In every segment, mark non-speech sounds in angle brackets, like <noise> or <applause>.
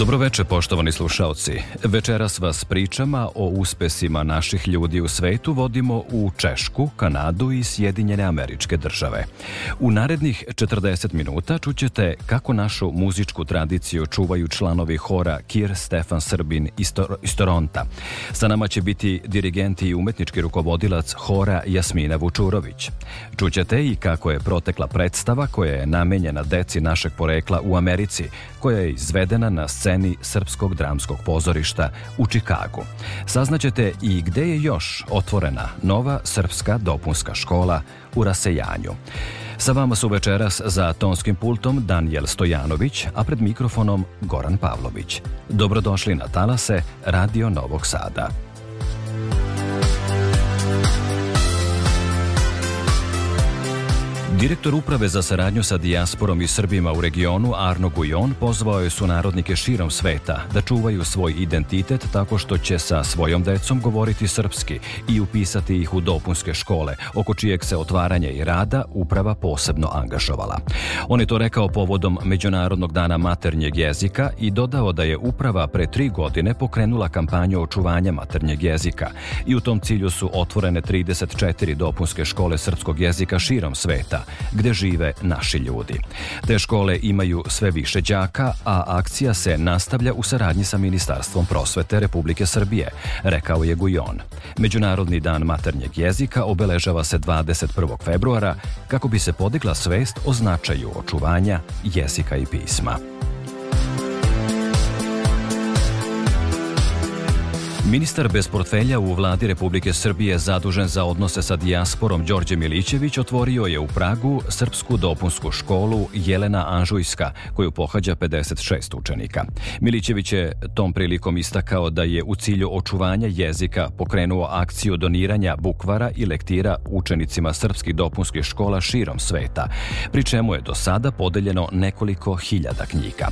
Dobroveče, poštovani slušaoci. Večeras vas pričama o uspesima naših ljudi u svetu vodimo u Češku, Kanadu i Sjedinjene američke države. U narednih 40 minuta čućete kako našu muzičku tradiciju čuvaju članovi hora Kir Stefan Srbin iz, Tor iz Toronta. Sa nama će biti dirigent i umetnički rukovodilac hora Jasmina Vučurović. Čućete i kako je protekla predstava koja je namenjena deci našeg porekla u Americi, koja je izvedena na scenu sceni Srpskog dramskog pozorišta u Čikagu. Saznaćete i gde je još otvorena nova srpska dopunska škola u rasejanju. Sa vama su večeras za tonskim pultom Daniel Stojanović, a pred mikrofonom Goran Pavlović. Dobrodošli na Talase, Radio Novog Sada. Direktor Uprave za saradnju sa dijasporom i Srbima u regionu Arno Gujon pozvao je sunarodnike širom sveta da čuvaju svoj identitet tako što će sa svojom decom govoriti srpski i upisati ih u dopunske škole, oko čijeg se otvaranja i rada uprava posebno angažovala. On je to rekao povodom Međunarodnog dana maternjeg jezika i dodao da je uprava pre tri godine pokrenula kampanju očuvanja maternjeg jezika i u tom cilju su otvorene 34 dopunske škole srpskog jezika širom sveta, mesta gde žive naši ljudi. Te škole imaju sve više đaka, a akcija se nastavlja u saradnji sa Ministarstvom prosvete Republike Srbije, rekao je Gujon. Međunarodni dan maternjeg jezika obeležava se 21. februara kako bi se podigla svest o značaju očuvanja jezika i pisma. Ministar bez portfelja u vladi Republike Srbije zadužen za odnose sa dijasporom Đorđe Milićević otvorio je u Pragu Srpsku dopunsku školu Jelena Anžujska, koju pohađa 56 učenika. Milićević je tom prilikom istakao da je u cilju očuvanja jezika pokrenuo akciju doniranja bukvara i lektira učenicima srpskih dopunskih škola širom sveta, pri čemu je do sada podeljeno nekoliko hiljada knjiga.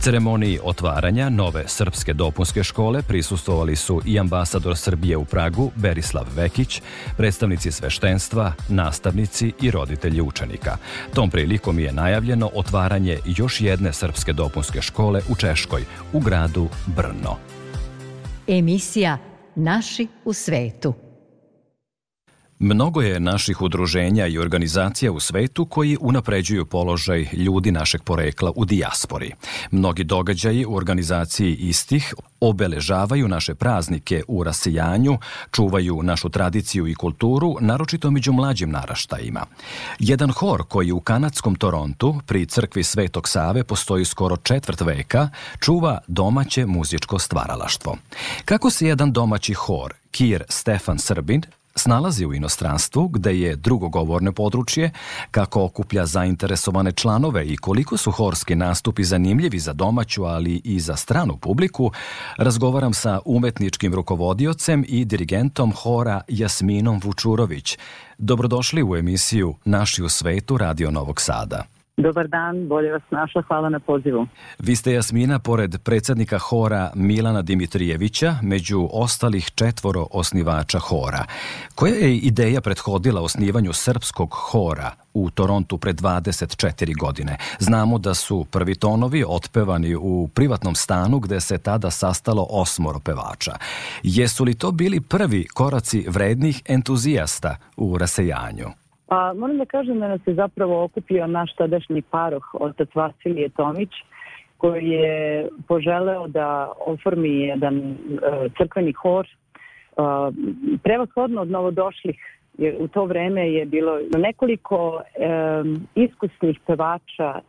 Ceremoniji otvaranja nove srpske dopunske škole prisustovali su su i ambasador Srbije u Pragu Berislav Vekić, predstavnici sveštenstva, nastavnici i roditelji učenika. Tom prilikom je najavljeno otvaranje još jedne srpske dopunske škole u Češkoj, u gradu Brno. Emisija Naši u svetu. Mnogo je naših udruženja i organizacija u svetu koji unapređuju položaj ljudi našeg porekla u dijaspori. Mnogi događaji u organizaciji istih obeležavaju naše praznike u rasijanju, čuvaju našu tradiciju i kulturu, naročito među mlađim naraštajima. Jedan hor koji u kanadskom Torontu pri crkvi Svetog Save postoji skoro četvrt veka, čuva domaće muzičko stvaralaštvo. Kako se jedan domaći hor, Kir Stefan Srbin, snalazi u inostranstvu, gde je drugogovorne područje, kako okuplja zainteresovane članove i koliko su horski nastupi zanimljivi za domaću, ali i za stranu publiku, razgovaram sa umetničkim rukovodiocem i dirigentom hora Jasminom Vučurović. Dobrodošli u emisiju Naši u svetu Radio Novog Sada. Dobar dan, bolje vas našla, hvala na pozivu. Vi ste Jasmina, pored predsednika hora Milana Dimitrijevića, među ostalih četvoro osnivača hora. Koja je ideja prethodila osnivanju srpskog hora u Torontu pre 24 godine? Znamo da su prvi tonovi otpevani u privatnom stanu gde se tada sastalo osmoro pevača. Jesu li to bili prvi koraci vrednih entuzijasta u rasejanju? Pa moram da kažem da nas je zapravo okupio naš tadašnji paroh, otac Vasilije Tomić, koji je poželeo da oformi jedan e, crkveni hor, e, prevashodno od novodošlih, jer u to vreme je bilo nekoliko e, iskusnih pevača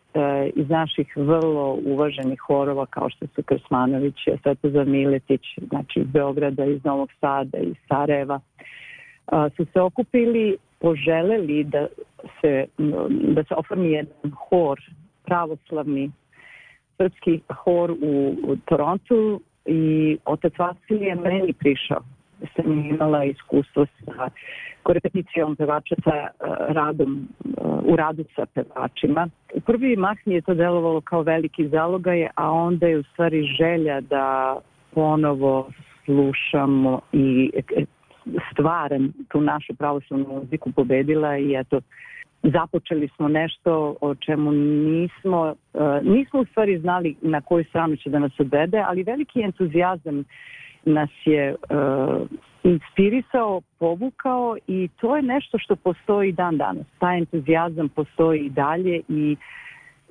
iz naših vrlo uvaženih horova kao što su Krsmanović, Svetozar Miletić, znači iz Beograda, iz Novog Sada, iz Sarajeva, su se okupili poželeli da se, da se oformi jedan hor, pravoslavni srpski hor u, u Torontu i otac Vasilije je meni prišao. Sam imala iskustvo sa korepeticijom pevača sa e, radom, e, u radu sa pevačima. U prvi mah mi je to delovalo kao veliki zalogaj, a onda je u stvari želja da ponovo slušamo i stvaram tu našu pravoslavnu muziku pobedila i eto započeli smo nešto o čemu nismo, e, nismo u stvari znali na koju stranu će da nas odvede, ali veliki entuzijazam nas je e, inspirisao, povukao i to je nešto što postoji dan danas. Taj entuzijazam postoji i dalje i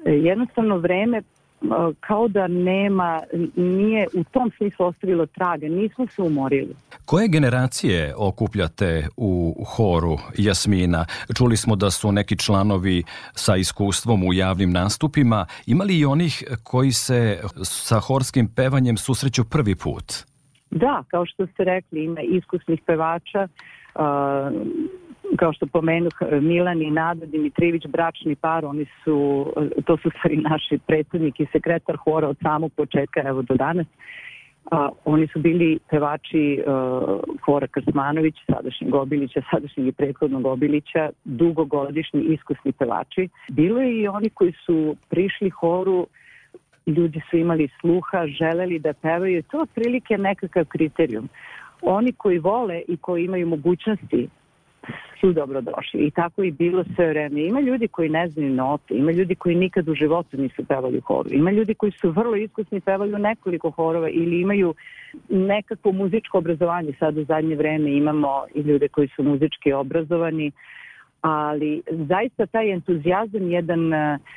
e, jednostavno vreme E, kao da nema, nije u tom smislu ostavilo traga, nismo se umorili. Koje generacije okupljate u horu Jasmina? Čuli smo da su neki članovi sa iskustvom u javnim nastupima. Imali li i onih koji se sa horskim pevanjem susreću prvi put? Da, kao što ste rekli, ima iskusnih pevača, e, kao što pomenuh, e, Milan i Nada Dimitrijević, bračni par, oni su, e, to su stvari naši predsednik i sekretar hora od samog početka, evo do danas. A, oni su bili pevači uh, Hora Krsmanović, sadašnji Obilića, sadašnjeg i prethodnog Obilića, dugogodišnji iskusni pevači. Bilo je i oni koji su prišli horu, ljudi su imali sluha, želeli da pevaju. To je otprilike nekakav kriterijum. Oni koji vole i koji imaju mogućnosti su dobrodošli. I tako i bilo sve vreme. Ima ljudi koji ne znaju note, ima ljudi koji nikad u životu nisu pevali u horu, ima ljudi koji su vrlo iskusni pevali u nekoliko horova ili imaju nekako muzičko obrazovanje. Sad u zadnje vreme imamo i ljude koji su muzički obrazovani, ali zaista taj entuzijazam je jedan,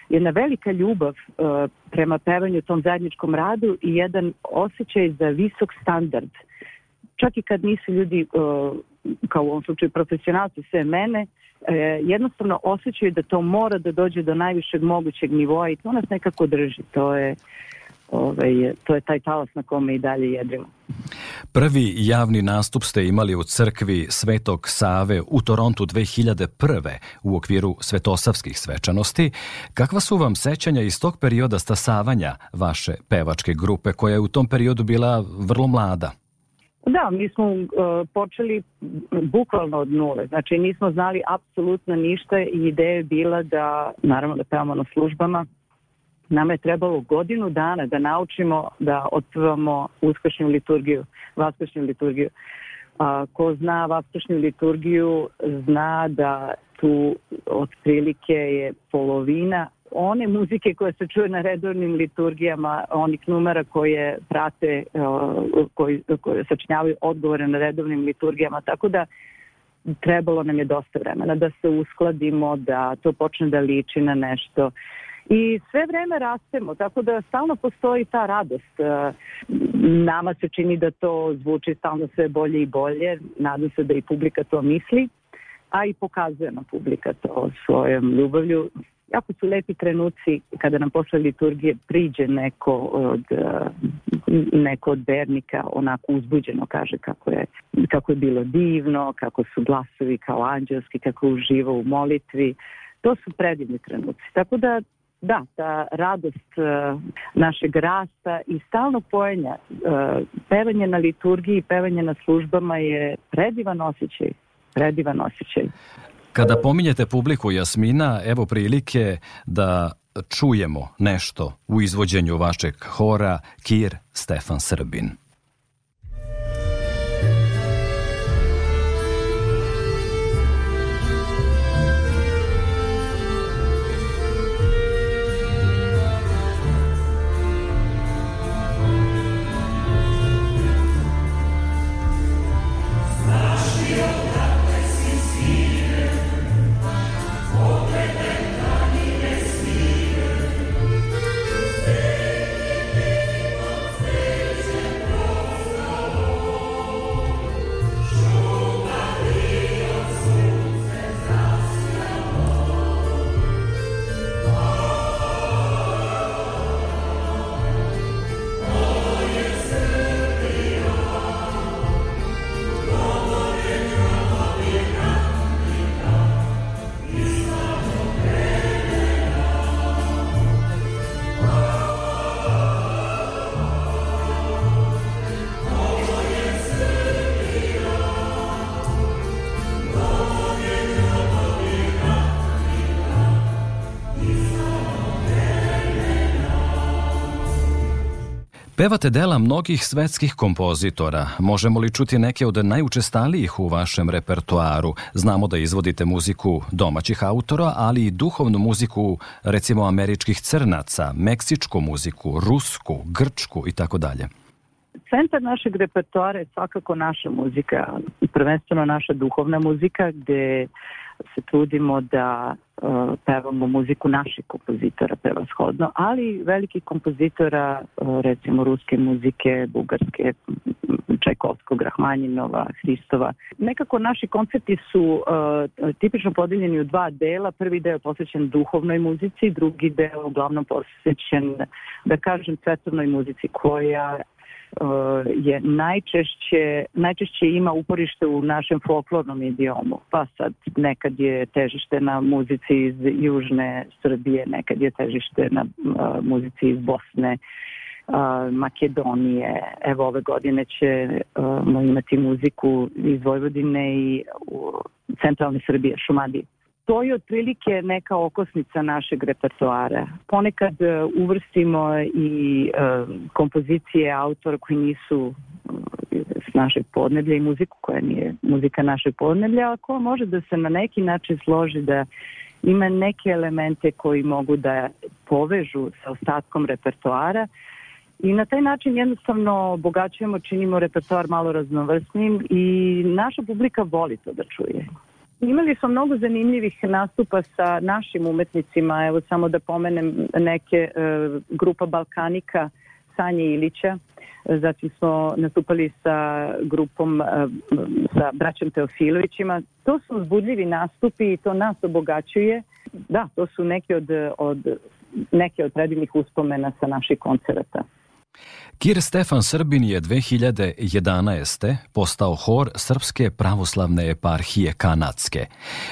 jedna velika ljubav eh, prema pevanju tom zajedničkom radu i jedan osjećaj za visok standard. Čak i kad nisu ljudi uh, kao u ovom slučaju profesionalci, sve mene, e, jednostavno osjećaju da to mora da dođe do najvišeg mogućeg nivoa i to nas nekako drži. To je, ovaj, to je taj talas na kome i dalje jedrimo. Prvi javni nastup ste imali u crkvi Svetog Save u Torontu 2001. u okviru svetosavskih svečanosti. Kakva su vam sećanja iz tog perioda stasavanja vaše pevačke grupe koja je u tom periodu bila vrlo mlada? Da, mi smo uh, počeli bukvalno od nule, znači nismo znali apsolutno ništa i ideja je bila da, naravno da pevamo na službama, nama je trebalo godinu dana da naučimo da otpevamo uskršnju liturgiju, vaskršnju liturgiju. A, ko zna vaskršnju liturgiju zna da tu otprilike je polovina one muzike koja se čuje na redovnim liturgijama, onih numera koje prate, e, koji, koje sačinjavaju odgovore na redovnim liturgijama, tako da trebalo nam je dosta vremena da se uskladimo, da to počne da liči na nešto i sve vreme rastemo, tako da stalno postoji ta radost. E, nama se čini da to zvuči stalno sve bolje i bolje, nadam se da i publika to misli, a i pokazuje na publika to svojom ljubavlju jako su lepi trenuci kada nam posle liturgije priđe neko od, eh, neko od vernika onako uzbuđeno kaže kako je, kako je bilo divno, kako su glasovi kao anđelski, kako uživa u molitvi. To su predivni trenuci. Tako da da, ta radost uh, našeg rasta i stalno pojenja, uh, pevanje na liturgiji, i pevanje na službama je predivan osjećaj predivan osjećaj. Kada pominjete publiku Jasmina, evo prilike da čujemo nešto u izvođenju vašeg hora Kir Stefan Srbin. Pevate dela mnogih svetskih kompozitora. Možemo li čuti neke od najučestalijih u vašem repertoaru? Znamo da izvodite muziku domaćih autora, ali i duhovnu muziku, recimo američkih crnaca, meksičku muziku, rusku, grčku i tako dalje. Centar našeg repertoara je svakako naša muzika, prvenstveno naša duhovna muzika, gde se trudimo da uh, pevamo muziku naših kompozitora prevashodno, ali velikih kompozitora uh, recimo ruske muzike, bugarske, Čajkovskog, Rahmanjinova, Hristova. Nekako naši koncerti su uh, tipično podeljeni u dva dela. Prvi deo posvećen duhovnoj muzici, drugi deo uglavnom posvećen, da kažem, svetovnoj muzici koja Uh, je najčešće, najčešće ima uporište u našem folklornom idiomu. Pa sad nekad je težište na muzici iz Južne Srbije, nekad je težište na uh, muzici iz Bosne, uh, Makedonije. Evo ove godine ćemo uh, imati muziku iz Vojvodine i u centralne Srbije, Šumadije to je otprilike neka okosnica našeg repertoara. Ponekad e, uvrstimo i e, kompozicije autora koji nisu iz e, našeg podneblja i muziku koja nije muzika našeg podneblja, a koja može da se na neki način složi da ima neke elemente koji mogu da povežu sa ostatkom repertoara i na taj način jednostavno obogaćujemo, činimo repertoar malo raznovrsnim i naša publika voli to da čuje. Imali smo mnogo zanimljivih nastupa sa našim umetnicima, evo samo da pomenem neke e, grupa Balkanika Sanje Ilića, zatim smo nastupali sa grupom, e, sa braćom Teofilovićima. To su uzbudljivi nastupi i to nas obogaćuje. Da, to su neki od, od, neke od predivnih uspomena sa naših koncerata. Kir Stefan Srbin je 2011. postao hor Srpske pravoslavne eparhije Kanadske.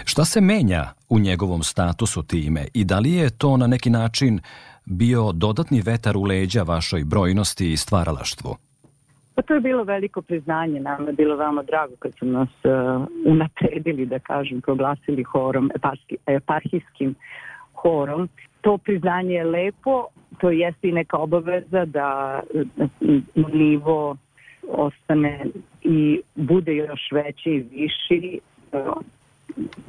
Šta se menja u njegovom statusu time i da li je to na neki način bio dodatni vetar u leđa vašoj brojnosti i stvaralaštvu? Pa to je bilo veliko priznanje, nam je bilo veoma drago kad su nas uh, unapredili, da kažem, proglasili horom, eparski, eparhijskim horom to priznanje je lepo, to jeste i neka obaveza da, da nivo ostane i bude još veći i viši,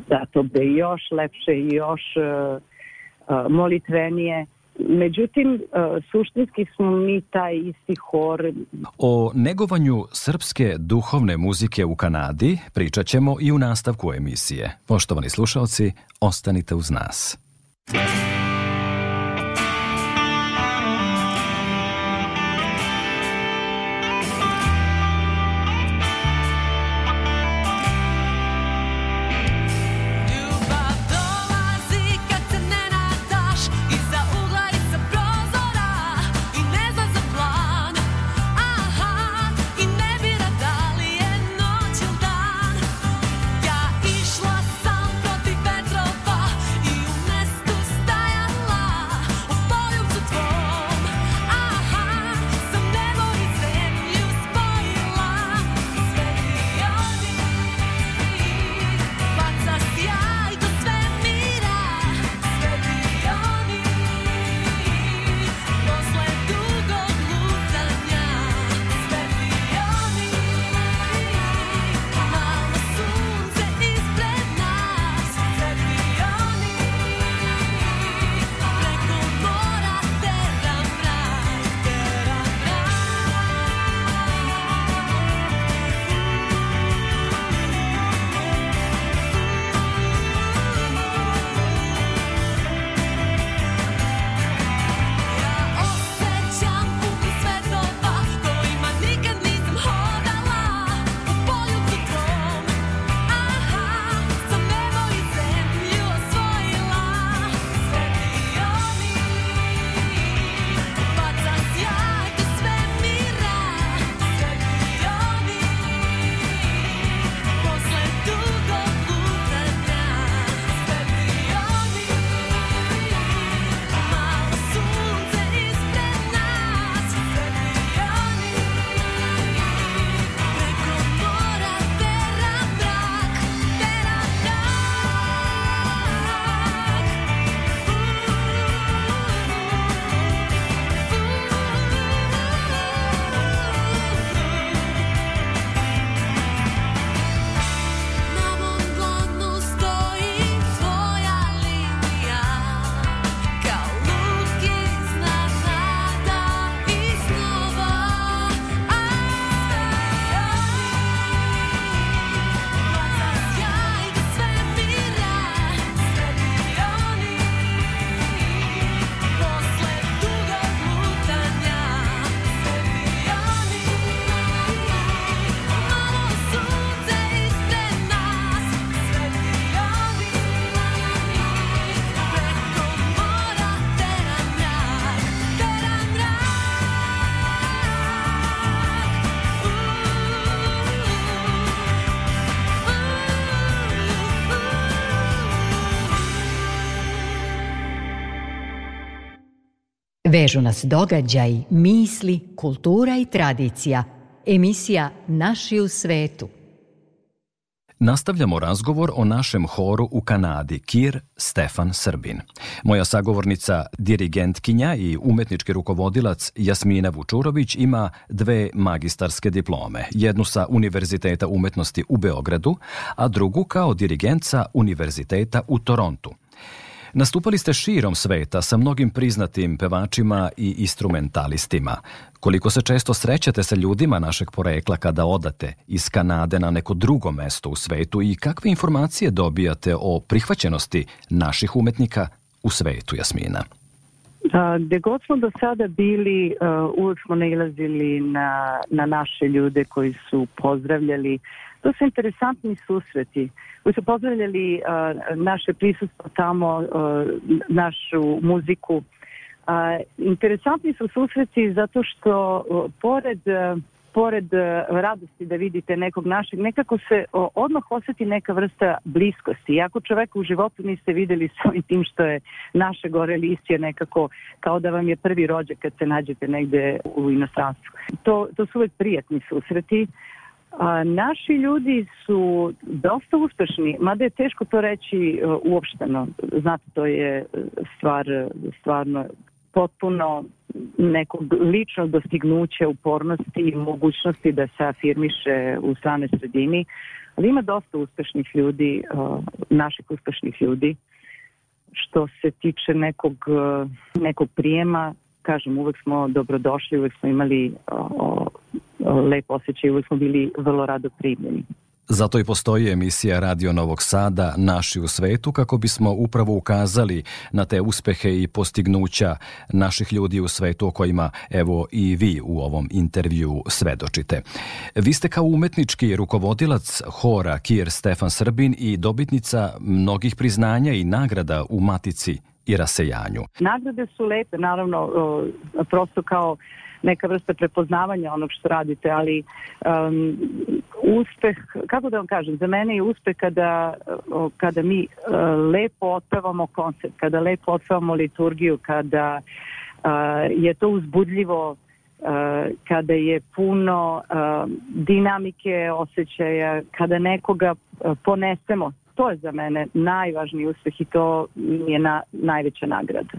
zato e, da bi još lepše i još e, e, molitvenije. Međutim, suštinski smo mi taj isti hor. O negovanju srpske duhovne muzike u Kanadi pričat ćemo i u nastavku emisije. Poštovani slušalci, ostanite uz nas. Thank Vežu nas događaj, misli, kultura i tradicija. Emisija Naši u svetu. Nastavljamo razgovor o našem horu u Kanadi, Kir Stefan Srbin. Moja sagovornica, dirigentkinja i umetnički rukovodilac Jasmina Vučurović ima dve magistarske diplome, jednu sa Univerziteta umetnosti u Beogradu, a drugu kao dirigent Univerziteta u Torontu. Nastupali ste širom sveta sa mnogim priznatim pevačima i instrumentalistima. Koliko se često srećete sa ljudima našeg porekla kada odate iz Kanade na neko drugo mesto u svetu i kakve informacije dobijate o prihvaćenosti naših umetnika u svetu, Jasmina? Gde god smo do sada bili, uvek smo nailazili na, na naše ljude koji su pozdravljali. To su interesantni susreti koji su pozdravljali naše prisustvo tamo, našu muziku. Interesantni su susreti zato što pored pored e, radosti da vidite nekog našeg, nekako se odmah oseti neka vrsta bliskosti. Iako čoveka u životu niste videli svoj tim što je naše gore lišće nekako kao da vam je prvi rođak kad se nađete negde u inostranstvu. To, to su uvek prijatni susreti. A, e, naši ljudi su dosta uspešni, mada je teško to reći e, uopšteno. Znate, to je stvar stvarno potpuno nekog ličnog dostignuća, upornosti i mogućnosti da se afirmiše u strane sredini, ali ima dosta uspešnih ljudi, naših uspešnih ljudi, što se tiče nekog, nekog prijema, kažem, uvek smo dobrodošli, uvek smo imali o, o, lep osjećaj, uvek smo bili vrlo rado primljeni. Zato i postoji emisija Radio Novog Sada Naši u svetu kako bismo upravo ukazali na te uspehe i postignuća naših ljudi u svetu o kojima evo i vi u ovom intervju svedočite. Vi ste kao umetnički rukovodilac hora Kier Stefan Srbin i dobitnica mnogih priznanja i nagrada u Matici i rasejanju. Nagrade su lepe, naravno, prosto kao neka vrsta prepoznavanja onog što radite, ali um, uspeh, kako da vam kažem, za mene je uspeh kada, kada mi uh, lepo otpevamo koncept, kada lepo otpevamo liturgiju, kada uh, je to uzbudljivo uh, kada je puno uh, dinamike osjećaja, kada nekoga uh, ponesemo. To je za mene najvažniji uspeh i to mi je na, najveća nagrada.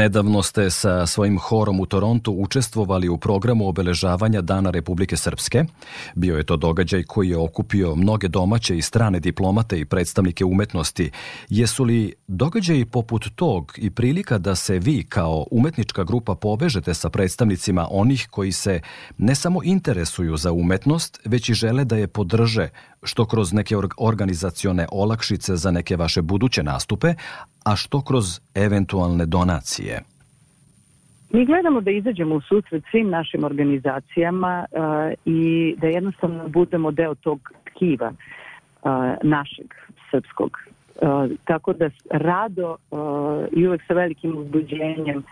Nedavno ste sa svojim horom u Torontu učestvovali u programu obeležavanja Dana Republike Srpske. Bio je to događaj koji je okupio mnoge domaće i strane diplomate i predstavnike umetnosti. Jesu li događaji poput tog i prilika da se vi kao umetnička grupa povežete sa predstavnicima onih koji se ne samo interesuju za umetnost, već i žele da je podrže što kroz neke organizacione olakšice za neke vaše buduće nastupe, a što kroz eventualne donacije? Mi gledamo da izađemo u susret svim našim organizacijama uh, i da jednostavno budemo deo tog tkiva uh, našeg srpskog. Uh, tako da rado i uvek sa velikim uzbuđenjem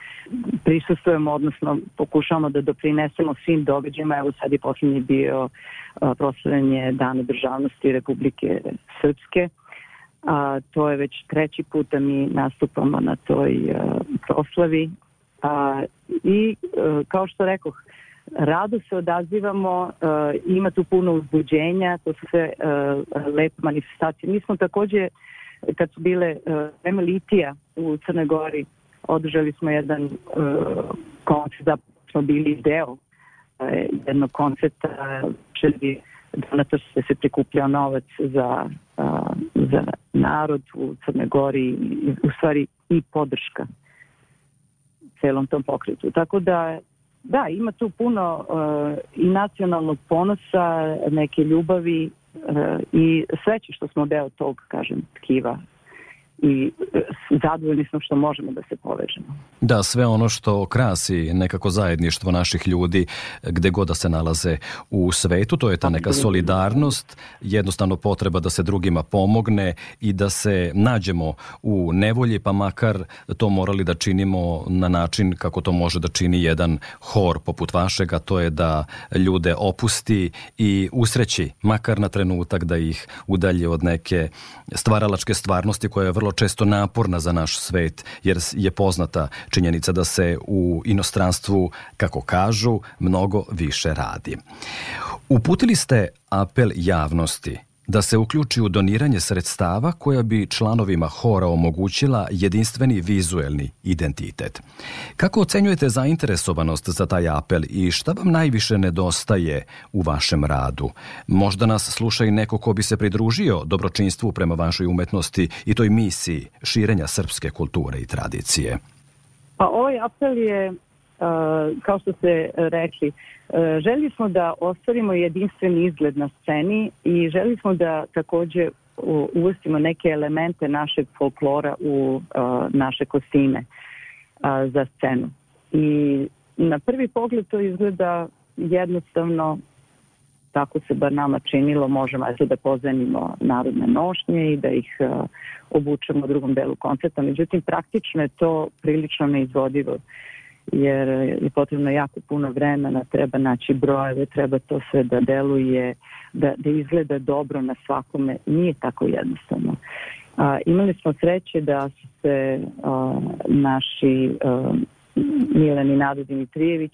prisustujemo, odnosno pokušavamo da doprinesemo svim događajima. Evo sad je poslednji bio proslavljen je Dan državnosti Republike Srpske. A, to je već treći put da mi nastupamo na toj a, e, proslavi. A, I a, e, kao što rekoh, rado se odazivamo, a, e, ima tu puno uzbuđenja, to su sve a, lepe manifestacije. Mi smo takođe, kad su bile vreme litija u Crnoj Gori, održali smo jedan koncert, da smo bili deo jednog koncerta Srbiji donator se, se prikupljao novac za, a, za narod u Crnoj Gori, u stvari i podrška celom tom pokretu. Tako da, da, ima tu puno a, i nacionalnog ponosa, neke ljubavi a, i sreće što smo deo tog, kažem, tkiva i e, zadovoljni smo što možemo da se povežemo. Da, sve ono što krasi nekako zajedništvo naših ljudi gde god da se nalaze u svetu, to je ta neka solidarnost, jednostavno potreba da se drugima pomogne i da se nađemo u nevolji, pa makar to morali da činimo na način kako to može da čini jedan hor poput vašega, to je da ljude opusti i usreći, makar na trenutak da ih udalji od neke stvaralačke stvarnosti koja je vrlo vrlo često naporna za naš svet, jer je poznata činjenica da se u inostranstvu, kako kažu, mnogo više radi. Uputili ste apel javnosti da se uključi u doniranje sredstava koja bi članovima hora omogućila jedinstveni vizuelni identitet. Kako ocenjujete zainteresovanost za taj apel i šta vam najviše nedostaje u vašem radu? Možda nas sluša i neko ko bi se pridružio dobročinstvu prema vašoj umetnosti i toj misiji širenja srpske kulture i tradicije. Pa ovaj apel je kao što ste e, rekli, e, želi smo da ostvarimo jedinstven izgled na sceni i želi smo da takođe uvrstimo neke elemente našeg folklora u naše kostime za scenu. I na prvi pogled to izgleda jednostavno tako se bar nama činilo, možemo eto da pozajmimo narodne nošnje i da ih obučemo u drugom delu koncerta. Međutim, praktično je to prilično neizvodivo. Uh, jer je potrebno jako puno vremena, treba naći brojeve, treba to sve da deluje, da, da izgleda dobro na svakome, nije tako jednostavno. A, imali smo sreće da su se a, naši a, Milan i Nado Dimitrijević,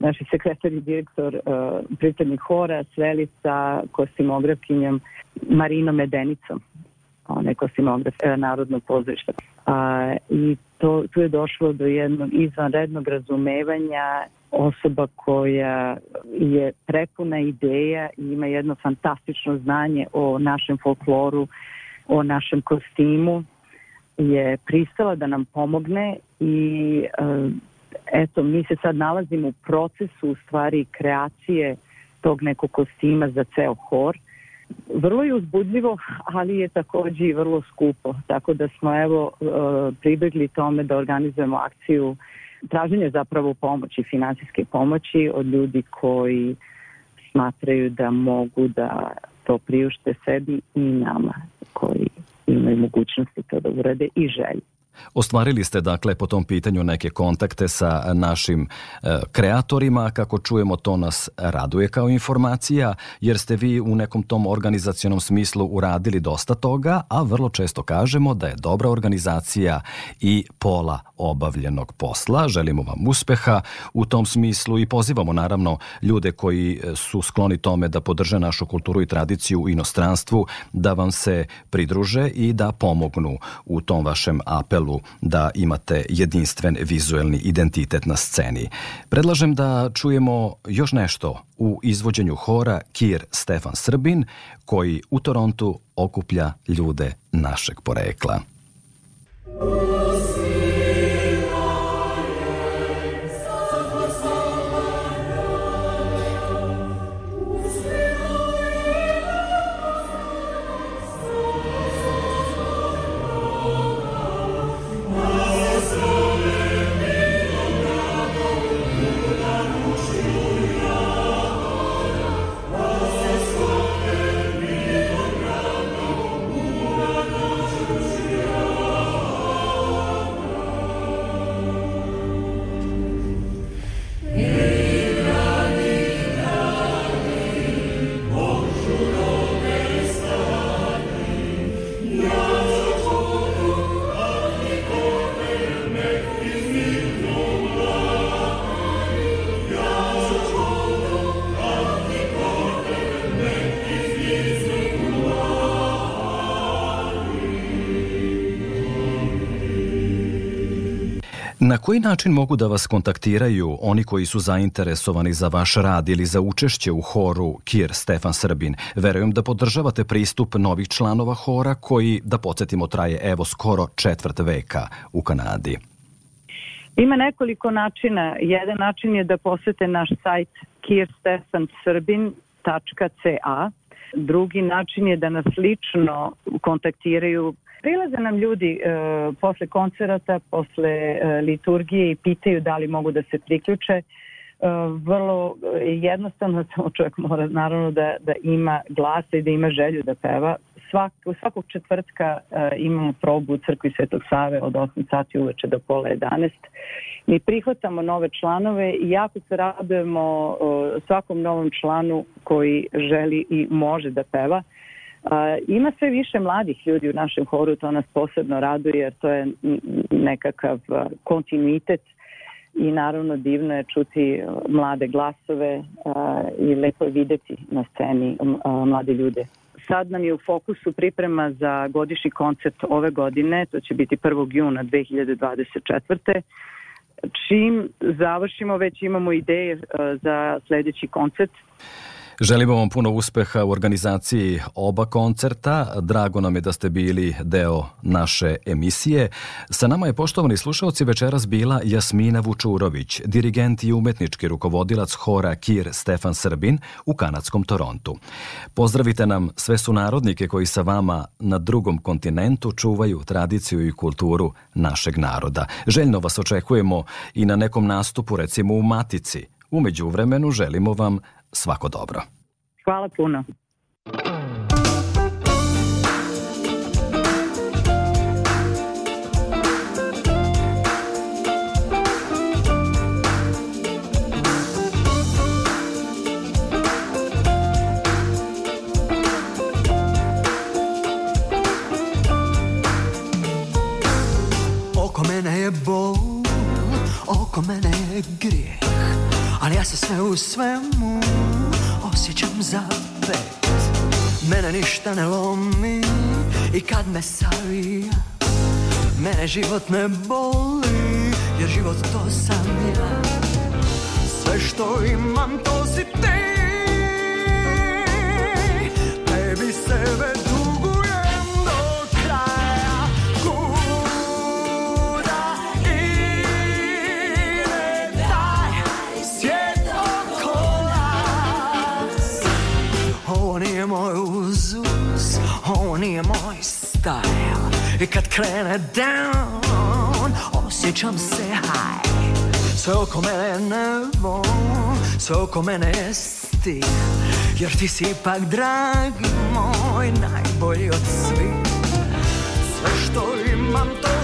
naši sekretar i direktor uh, pripadnih hora, sveli sa kostimografkinjom Marinom Medenicom onaj kostinomograf da, e, Narodnog pozorišta. A, I to, tu je došlo do jednog izvanrednog razumevanja osoba koja je prepuna ideja i ima jedno fantastično znanje o našem folkloru, o našem kostimu, je pristala da nam pomogne i e, eto, mi se sad nalazimo u procesu u stvari kreacije tog nekog kostima za ceo hor. Uh, Vrlo je uzbudljivo, ali je takođe i vrlo skupo, tako da smo evo e, pribegli tome da organizujemo akciju traženja zapravo pomoći, finansijske pomoći od ljudi koji smatraju da mogu da to priušte sebi i nama koji imaju mogućnosti to da urade i želju. Ostvarili ste dakle po tom pitanju neke kontakte sa e, našim e, kreatorima, kako čujemo to nas raduje kao informacija, jer ste vi u nekom tom organizacionom smislu uradili dosta toga, a vrlo često kažemo da je dobra organizacija i pola obavljenog posla. Želimo vam uspeha u tom smislu i pozivamo naravno ljude koji e, su skloni tome da podrže našu kulturu i tradiciju u inostranstvu, da vam se pridruže i da pomognu u tom vašem apelu delu da imate jedinstven vizuelni identitet na sceni. Predlažem da čujemo još nešto u izvođenju hora Kir Stefan Srbin, koji u Torontu okuplja ljude našeg porekla. Thank you. Na koji način mogu da vas kontaktiraju oni koji su zainteresovani za vaš rad ili za učešće u horu Kir Stefan Srbin? Verujem da podržavate pristup novih članova hora koji, da podsjetimo, traje evo skoro četvrt veka u Kanadi. Ima nekoliko načina. Jedan način je da posete naš sajt kirstefansrbin.ca Drugi način je da nas lično kontaktiraju Prilaze nam ljudi e, posle koncerata, posle e, liturgije i pitaju da li mogu da se priključe. E, vrlo e, jednostavno <laughs> samo čovjek mora naravno da, da ima glasa i da ima želju da peva. Svak, svakog četvrtka e, imamo probu u crkvi Svetog Save od 8 sati uveče do pola 11. Mi prihvatamo nove članove i jako se radujemo e, svakom novom članu koji želi i može da peva. Ima sve više mladih ljudi u našem horu, to nas posebno raduje jer to je nekakav kontinuitet i naravno divno je čuti mlade glasove i lepo je videti na sceni mlade ljude. Sad nam je u fokusu priprema za godišnji koncert ove godine, to će biti 1. juna 2024 čim završimo već imamo ideje za sledeći koncert. Želimo vam puno uspeha u organizaciji oba koncerta. Drago nam je da ste bili deo naše emisije. Sa nama je poštovani slušalci večeras bila Jasmina Vučurović, dirigent i umetnički rukovodilac hora Kir Stefan Srbin u kanadskom Torontu. Pozdravite nam sve sunarodnike koji sa vama na drugom kontinentu čuvaju tradiciju i kulturu našeg naroda. Željno vas očekujemo i na nekom nastupu recimo u Matici. Umeđu vremenu želimo vam svako dobro. Hvala puno. mene je bol, oko mene je grijeh, ali ja se sve u svemu osjećam pet Mene ništa ne lomi i kad me savija Mene život ne boli jer život to sam ja Sve što imam to si ti Tebi sebe I kad krene down Osjećam se haj Sve oko mene nebo Sve oko mene je stih Jer ti si ipak dragi moj Najbolji od svih Sve što imam to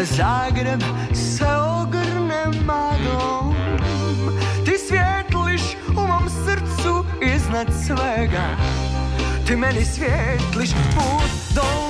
a Zagreb se ogrne magom Ti svjetliš u mom srcu iznad svega Ti meni svjetliš put do